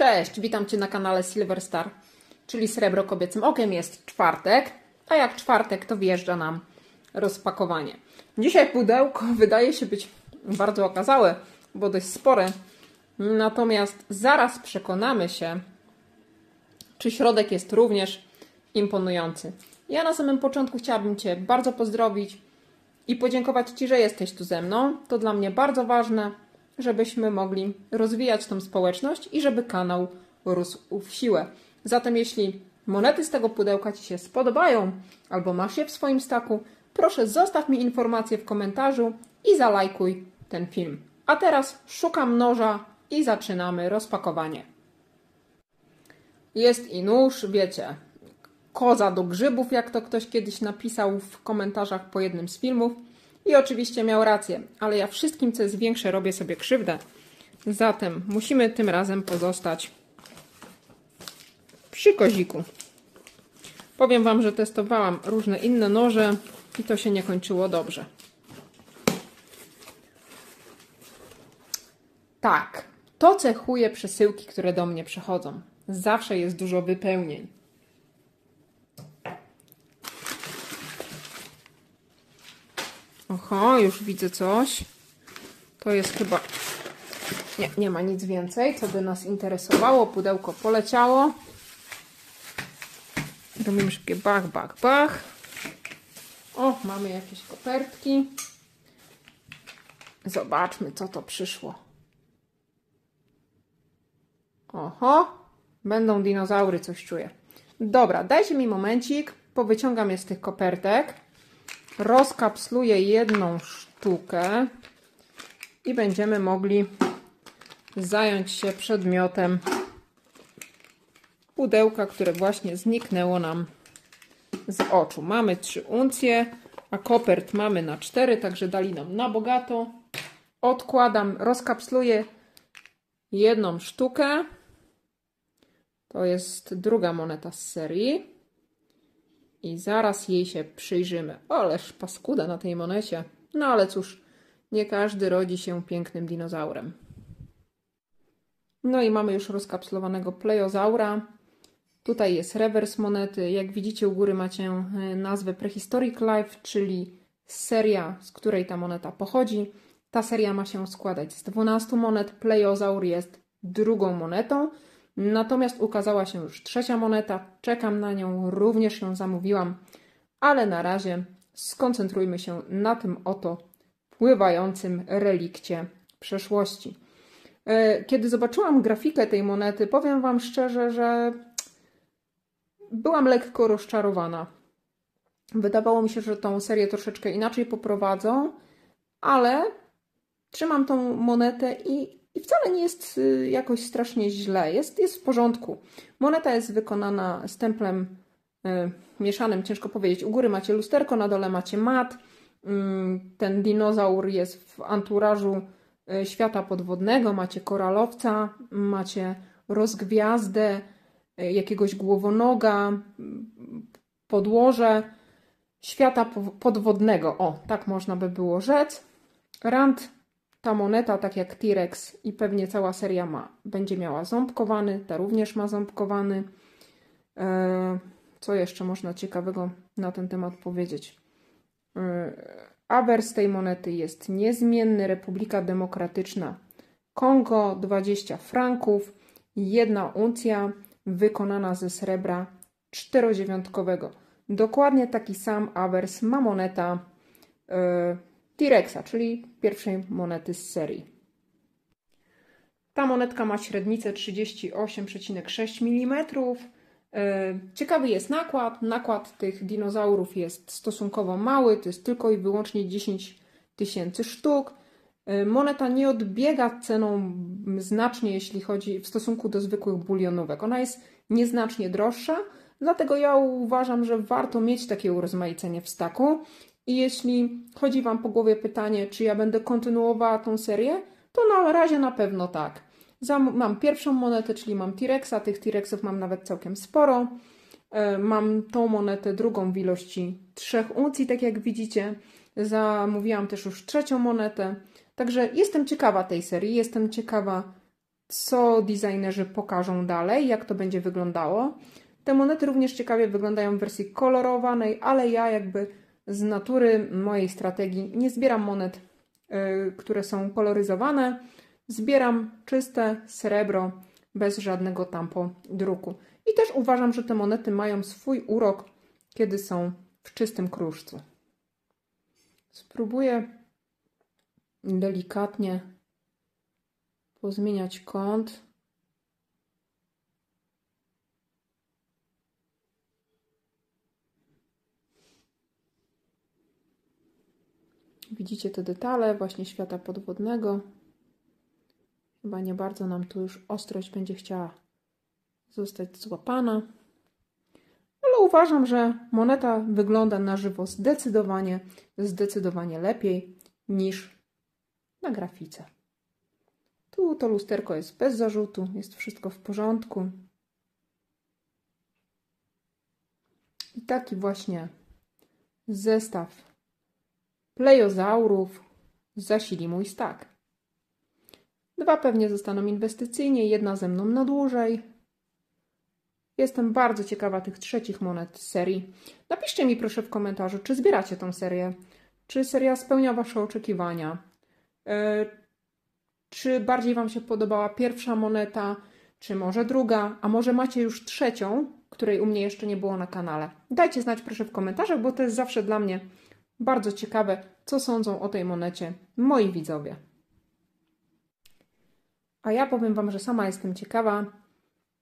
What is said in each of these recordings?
Cześć, witam Cię na kanale Silver Star, czyli Srebro Kobiecym Okiem. Jest czwartek, a jak czwartek to wjeżdża nam rozpakowanie. Dzisiaj pudełko wydaje się być bardzo okazałe, bo dość spore. Natomiast zaraz przekonamy się, czy środek jest również imponujący. Ja na samym początku chciałabym Cię bardzo pozdrowić i podziękować Ci, że jesteś tu ze mną. To dla mnie bardzo ważne żebyśmy mogli rozwijać tą społeczność i żeby kanał rósł w siłę. Zatem jeśli monety z tego pudełka Ci się spodobają albo masz je w swoim staku, proszę zostaw mi informację w komentarzu i zalajkuj ten film. A teraz szukam noża i zaczynamy rozpakowanie. Jest i nóż, wiecie, koza do grzybów, jak to ktoś kiedyś napisał w komentarzach po jednym z filmów. I oczywiście miał rację, ale ja wszystkim, co jest większe, robię sobie krzywdę. Zatem musimy tym razem pozostać przy koziku. Powiem Wam, że testowałam różne inne noże i to się nie kończyło dobrze. Tak, to cechuje przesyłki, które do mnie przychodzą. Zawsze jest dużo wypełnień. Oho, już widzę coś. To jest chyba... Nie, nie ma nic więcej, co by nas interesowało. Pudełko poleciało. Robimy szybkie bach, bach, bach. O, mamy jakieś kopertki. Zobaczmy, co to przyszło. Oho, będą dinozaury, coś czuję. Dobra, dajcie mi momencik, powyciągam je z tych kopertek rozkapsluję jedną sztukę i będziemy mogli zająć się przedmiotem pudełka, które właśnie zniknęło nam z oczu. Mamy 3 uncje, a kopert mamy na 4, także dali nam na bogato. Odkładam, rozkapsluję jedną sztukę. To jest druga moneta z serii. I zaraz jej się przyjrzymy. Oleż paskuda na tej monecie. No ale cóż, nie każdy rodzi się pięknym dinozaurem. No i mamy już rozkapslowanego plejozaura. Tutaj jest rewers monety. Jak widzicie u góry macie e, nazwę Prehistoric Life, czyli seria, z której ta moneta pochodzi. Ta seria ma się składać z 12 monet. Plejozaur jest drugą monetą. Natomiast ukazała się już trzecia moneta, czekam na nią, również ją zamówiłam, ale na razie skoncentrujmy się na tym oto pływającym relikcie przeszłości. E, kiedy zobaczyłam grafikę tej monety, powiem Wam szczerze, że byłam lekko rozczarowana. Wydawało mi się, że tą serię troszeczkę inaczej poprowadzą, ale trzymam tą monetę i i wcale nie jest y, jakoś strasznie źle, jest, jest w porządku. Moneta jest wykonana stemplem y, mieszanym, ciężko powiedzieć. U góry macie lusterko, na dole macie mat. Y, ten dinozaur jest w anturażu y, świata podwodnego, macie koralowca, macie rozgwiazdę, y, jakiegoś głowonoga, podłoże świata podwodnego. O, tak można by było rzec. Rand ta moneta, tak jak T-Rex i pewnie cała seria ma, będzie miała ząbkowany, ta również ma ząbkowany. E, co jeszcze można ciekawego na ten temat powiedzieć? E, awers tej monety jest niezmienny, Republika Demokratyczna Kongo 20 franków, jedna uncja wykonana ze srebra czterodziewiątkowego. Dokładnie taki sam awers ma moneta e, T-Rexa, czyli pierwszej monety z serii. Ta monetka ma średnicę 38,6 mm. E, ciekawy jest nakład. Nakład tych dinozaurów jest stosunkowo mały, to jest tylko i wyłącznie 10 tysięcy sztuk. E, moneta nie odbiega ceną znacznie, jeśli chodzi w stosunku do zwykłych bulionówek. Ona jest nieznacznie droższa, dlatego ja uważam, że warto mieć takie urozmaicenie w staku. I jeśli chodzi Wam po głowie pytanie, czy ja będę kontynuowała tą serię, to na razie na pewno tak. Mam pierwszą monetę, czyli mam T-Rexa, tych T-Rexów mam nawet całkiem sporo. E, mam tą monetę drugą w ilości 3 uncji, tak jak widzicie. Zamówiłam też już trzecią monetę. Także jestem ciekawa tej serii, jestem ciekawa co designerzy pokażą dalej, jak to będzie wyglądało. Te monety również ciekawie wyglądają w wersji kolorowanej, ale ja jakby z natury mojej strategii nie zbieram monet, yy, które są koloryzowane. Zbieram czyste srebro bez żadnego tampo druku. I też uważam, że te monety mają swój urok, kiedy są w czystym kruszcu. Spróbuję delikatnie pozmieniać kąt. Widzicie te detale właśnie świata podwodnego. Chyba nie bardzo nam tu już ostrość będzie chciała zostać złapana. Ale uważam, że moneta wygląda na żywo zdecydowanie, zdecydowanie lepiej niż na grafice. Tu to lusterko jest bez zarzutu, jest wszystko w porządku. I taki właśnie zestaw plejozaurów zasili mój stak. Dwa pewnie zostaną inwestycyjnie, jedna ze mną na dłużej. Jestem bardzo ciekawa tych trzecich monet z serii. Napiszcie mi proszę w komentarzu, czy zbieracie tą serię, czy seria spełnia Wasze oczekiwania, e, czy bardziej Wam się podobała pierwsza moneta, czy może druga, a może macie już trzecią, której u mnie jeszcze nie było na kanale. Dajcie znać proszę w komentarzach, bo to jest zawsze dla mnie bardzo ciekawe, co sądzą o tej monecie moi widzowie. A ja powiem Wam, że sama jestem ciekawa,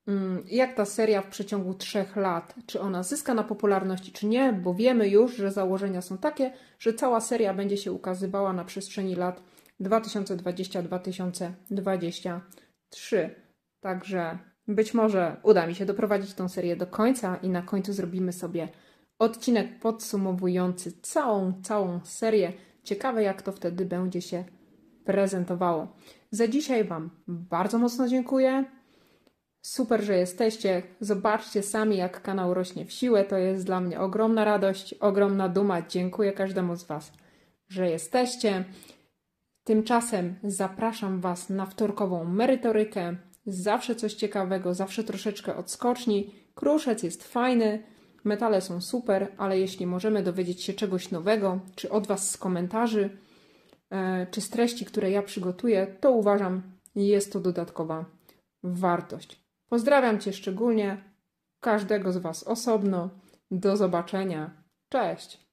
mm, jak ta seria w przeciągu trzech lat, czy ona zyska na popularności, czy nie, bo wiemy już, że założenia są takie, że cała seria będzie się ukazywała na przestrzeni lat 2020-2023. Także być może uda mi się doprowadzić tą serię do końca i na końcu zrobimy sobie odcinek podsumowujący całą, całą serię. Ciekawe, jak to wtedy będzie się prezentowało. Za dzisiaj Wam bardzo mocno dziękuję. Super, że jesteście. Zobaczcie sami, jak kanał rośnie w siłę. To jest dla mnie ogromna radość, ogromna duma. Dziękuję każdemu z Was, że jesteście. Tymczasem zapraszam Was na wtorkową merytorykę. Zawsze coś ciekawego, zawsze troszeczkę odskoczni. Kruszec jest fajny, metale są super, ale jeśli możemy dowiedzieć się czegoś nowego, czy od Was z komentarzy, e, czy z treści, które ja przygotuję, to uważam, jest to dodatkowa wartość. Pozdrawiam Cię szczególnie, każdego z Was osobno. Do zobaczenia. Cześć!